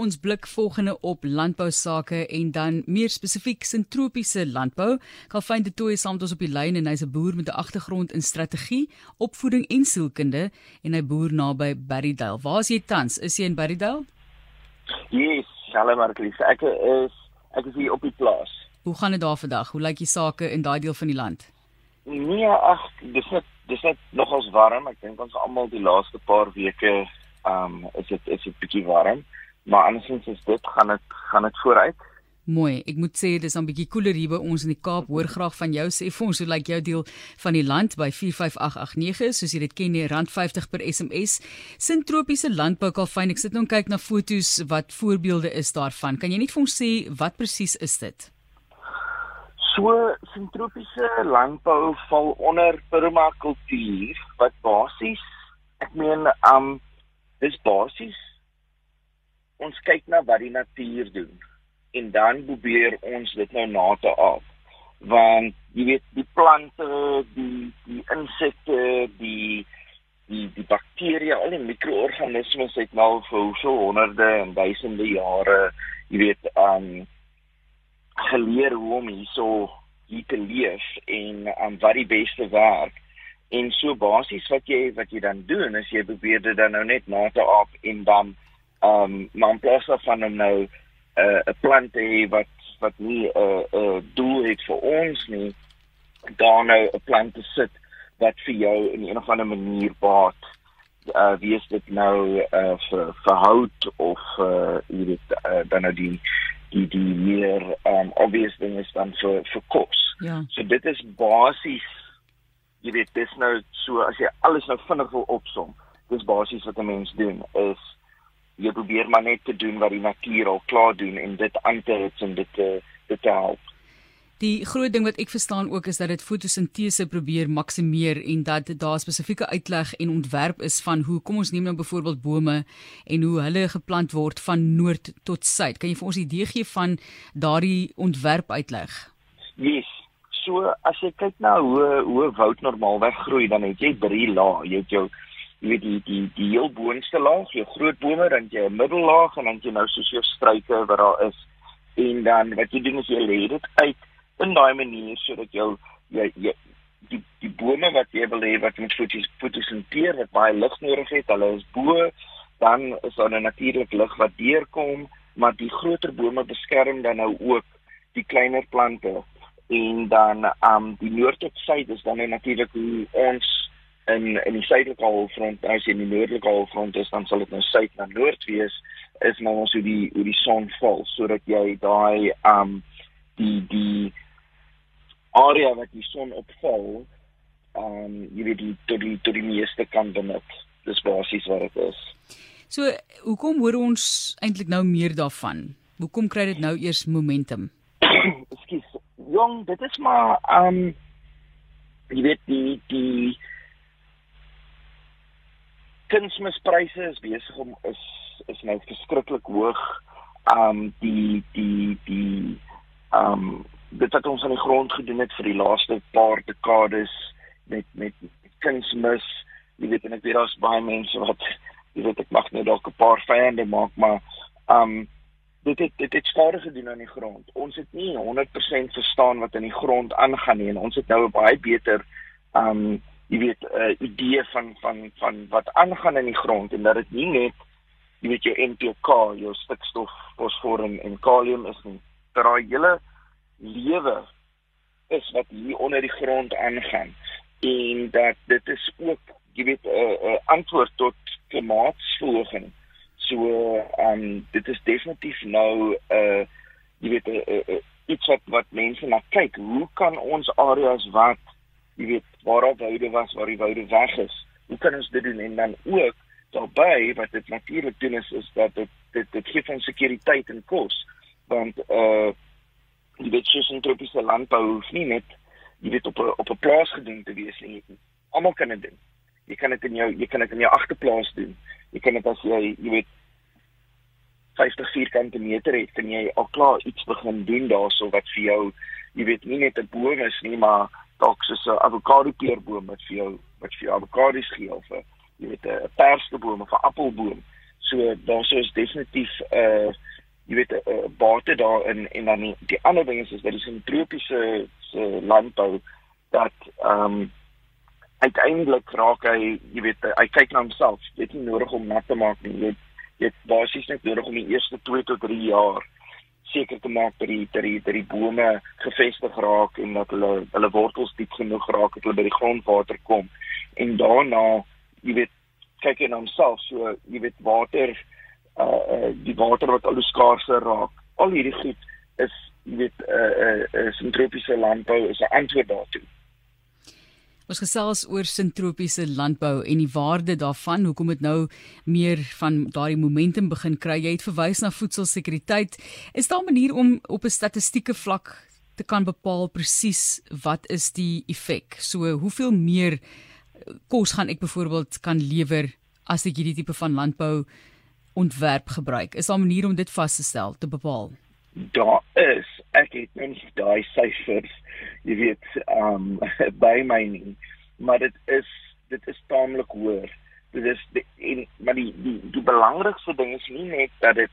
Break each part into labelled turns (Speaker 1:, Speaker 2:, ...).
Speaker 1: Ons blik volgende op landbou sake en dan meer spesifiek sintropiese landbou. Kalfyn de Tooy saam met ons op die lyn en hy's 'n boer met 'n agtergrond in strategie, opvoeding en sielkunde en hy boer naby Berrydale. Waar is jy tans? Is jy in Berrydale?
Speaker 2: Yes, hallo Marlies. Ek is ek is hier op die plaas.
Speaker 1: Hoe gaan dit daar vandag? Hoe lyk die sake in daai deel van die land?
Speaker 2: Nee, ag, dis net dis net nogals warm. Ek dink ons almal die laaste paar weke ehm um, is dit is dit bietjie warm, maar andersins is dit gaan dit gaan dit vooruit.
Speaker 1: Mooi. Ek moet sê dis 'n bietjie koeler hier by ons in die Kaap. Hoor graag van jou sê vir ons hoe lyk jou deel van die land by 45889 soos jy dit ken, die rand 50 per SMS. Sintropiese landbou kalfyn. Ek sit nou en kyk na foto's wat voorbeelde is daarvan. Kan jy net vir ons sê wat presies is dit?
Speaker 2: So sintropiese landbou val onder permakultuur wat basies ek meen um dis basies ons kyk na wat die natuur doen en dan probeer ons dit nou na te aap want jy weet die plante die die insekte die die die bakterieë al die mikroorganismes het nou vir so honderde en duisende jare jy weet um geleer hoe om hierso hier te leef en aan um, wat die beste werk. En so basies wat jy wat jy dan doen is jy probeer dit dan nou net na te aap en dan ehm um, maar in plaas van om nou 'n uh, 'n plant te hê wat wat nie 'n uh, 'n uh, doel het vir ons nie, dan nou 'n plant te sit wat vir jou in 'n of ander manier baat. Uh wie is dit nou uh vir vir hout of uh jy weet uh, dan nou die die die meer um obvious ding is dan vir vir kos.
Speaker 1: Ja.
Speaker 2: So dit is basies jy weet dis nou so as jy alles nou vinnig wil opsom. Dis basies wat 'n mens doen is jy probeer maar net te doen wat die natuur al klaar doen en dit aan te hits en dit te dit te help.
Speaker 1: Die groot ding wat ek verstaan ook is dat dit fotosintese probeer maksimeer en dat daar spesifieke uitleg en ontwerp is van hoe kom ons neem nou byvoorbeeld bome en hoe hulle geplant word van noord tot suid. Kan jy vir ons 'n idee gee van daardie ontwerp uitleg?
Speaker 2: Yes. So as jy kyk na hoe hoe woud normaalweg groei, dan het jy drie lae. Jy het jou jy weet die die die heel boonste laag, jou groot bome, dan jy 'n middellaag en dan jy nou soos jou struike wat daar is. En dan wat jy doen is jy lê dit uit in daai manier sodat jou jy, jy die die bome wat jy wil hê wat met fotos fotosinteer wat baie lig nodig het, hulle is bo, dan is daar 'n natuurlike lig wat deurkom, maar die groter bome beskerm dan nou ook die kleiner plante en dan um die noord tot suid is dan nou natuurlik hoe ons in in die suidelike halfrond as jy in die noordelike halfrond is dan sal dit nou suid na noord wees is nou ons hoe die hoe die son val sodat jy daai um die die area wat die son opval, um, jy weet die tot die tot die meeste kan benut. Dis basies wat dit is.
Speaker 1: So, hoekom hoor ons eintlik nou meer daarvan? Hoekom kry dit nou eers momentum?
Speaker 2: Ekskuus. Jong, dit is maar um, jy weet die die kunsmispryse is besig om is is nou verskriklik hoog. Um, die die die um, dit wat ons aan die grond gedoen het vir die laaste paar dekades met met kunsmis jy weet en ek weet daar's baie mense wat jy weet ek mag nou dalk 'n paar vyande maak maar um dit het dit het skade gedoen aan die grond ons het nie 100% verstaan wat in die grond aangaan nie en ons het nou 'n baie beter um jy weet 'n uh, idee van van van wat aangaan in die grond en dat dit nie net jy weet jou NPK jou stikstof fosfor en, kalium is nie dat daai hele lewe is wat hier onder die grond aangaan en dat dit is ook jy weet 'n uh, uh, antwoord tot klimaatsverhoging. So ehm um, dit is definitief nou 'n uh, jy weet 'n uh, uh, iets wat wat mense na kyk. Hoe kan ons areas wat jy weet waar al woude was, waar die woude weg is, hoe kan ons dit doen en dan ook daarbey wat dit natuurlik doen is is dat dit dit, dit gee ons sekuriteit en kos want uh jy weet soos in tropiese landbou hoef nie net jy weet op 'n op 'n plaas gedoen te wees nie. Almal kan dit doen. Jy kan dit in jou jy kan dit in jou agterplaas doen. Jy kan dit as jy jy weet 50 vierkante meter het, kan jy al klaar iets begin doen daarso wat vir jou jy weet nie net 'n boom is nie, maar dalk soos 'n avokado peerboom wat vir jou wat vir jou avokados gee of 'n jy weet 'n persboom of 'n appelboom. So daar's is definitief 'n uh, jy weet 'n uh, bate daarin en dan die, die ander ding is is dat die sentropiese se landbou dat ehm um, uiteindelik raak hy jy weet hy kyk na homself. Dit is nie nodig om nat te maak nie. Jy jy basies net nodig om die eerste 2 tot 3 jaar seker te maak dat die dat die dat die bome gevestig raak en dat hulle hulle wortels diep genoeg raak dat hulle by die grondwater kom. En daarna jy weet kyk in homself so jy weet water uh, uh die water wat al hoe skaarser raak al hierdie goed is jy weet 'n uh, uh, uh, sintropiese landbou is 'n antwoord daartoe
Speaker 1: Ons gesels oor sintropiese landbou en die waarde daarvan, hoekom dit nou meer van daardie momentum begin kry. Jy het verwys na voedselsekuriteit. Is daar 'n manier om op 'n statistieke vlak te kan bepaal presies wat is die effek? So, hoeveel meer kos gaan ek byvoorbeeld kan lewer as ek hierdie tipe van landbou ontwerp gebruik? Is daar 'n manier om dit vas te stel, te bepaal?
Speaker 2: Daar is, ek het mens daai syfers, jy weet, um, by my nie, maar dit is dit is taamlik hoër. Dit is die, en maar die die die belangrikste ding is nie net dat dit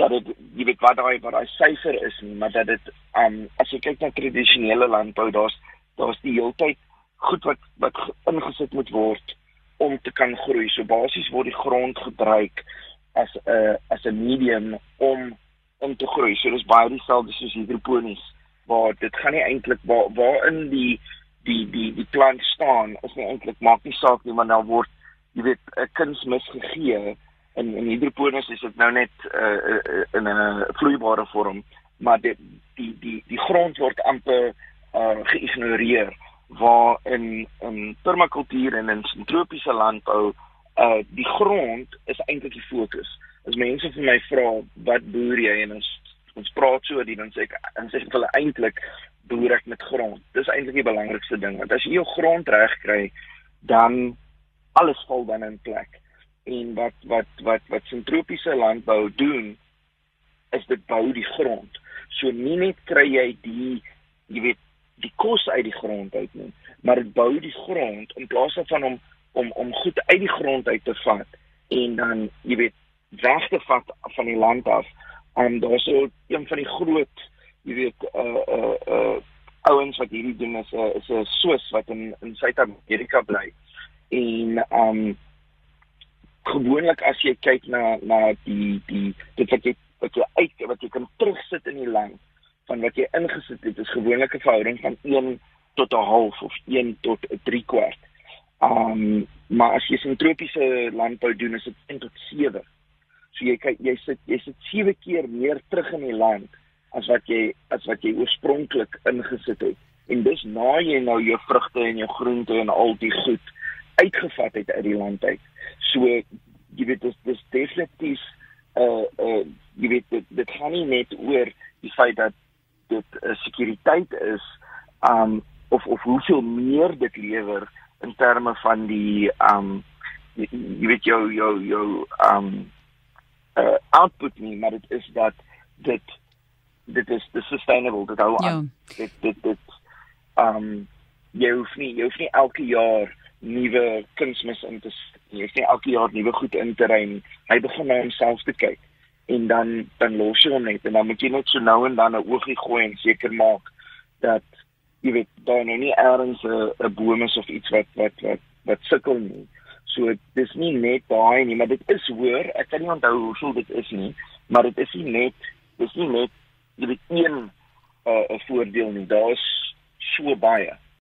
Speaker 2: dat dit jy weet wat daai wat daai syfer is nie, maar dat dit um, as jy kyk na tradisionele landbou, daar's daar's die heeltyd goed wat wat ingesit moet word om te kan groei. So basies word die grond gebruik as 'n uh, as 'n medium om om te groei. So dis baie dieselfde soos hidroponies waar dit gaan nie eintlik waar waarin die die die die plant staan is nie eintlik maak nie saak nie maar nou word jy weet 'n kunsmis gegee in in hidroponies is dit nou net uh, uh, in 'n vloeibare vorm maar dit die die die grond word amper uh, geïgnoreer waar in in permakultuur en in tropiese landbou uh die grond is eintlik die fokus. As mense vir my vra wat boer jy en ons ons praat so die dan sê ek en sê hulle eintlik boer ek met grond. Dis eintlik die belangrikste ding want as jy jou grond reg kry dan alles val dan in plek. En wat wat wat wat tropiese landbou doen is dit bou die grond. So nie net kry jy die jy weet die kos uit die grond uit nie, maar dit bou die grond in plaas van om om om goed uit die grond uit te vat en dan jy weet weg te vat van die land af. En daar's so een van die groot jy weet uh uh uh ouens wat hierdie doen is 'n is 'n Swiss wat in in Suid-Amerika bly. En um gewoonlik as jy kyk na na die die dit wat jy wat jy uit wat jy kan terugsit in die land van wat jy ingesit het is gewoonlik 'n verhouding van 1 tot 'n half of 1 tot 'n 3 kwart. Um maar as jy sentropiese landbou doen is dit 1 tot 7. Jy kyk jy sit jy sit 7 keer meer terug in die land as wat jy as wat jy oorspronklik ingesit het. En dis na jy nou jou vrugte en jou groente en al die goed uitgevat het uit die land uit. So jy weet dis dis definitief uh uh jy weet dit, dit gaan nie net oor die feit dat dit 'n uh, sekuriteit is um of of hoeveel meer dit lewer in terme van die um jy weet jou jou jou um uh, output nie maar dit is dat dit dit is the sustainable dit hou ja. aan dit dit dit um jy hoef nie jy hoef nie elke jaar nuwe kunsmis in te jy hoef nie elke jaar nuwe goed in te ry hy begin nou homself te kyk en dan dan los jy hom net en dan moet jy net so nou en dan 'n oogie gooi en seker maak dat jy weet daar nou nie eers 'n boom is of iets wat wat wat wat sukkel nie. So dis nie net daai nie, maar dit is hoor, ek kan nie onthou hoeveel dit is nie, maar dit is nie net dis nie net weet een 'n uh, voordeel nie. Daar's so baie.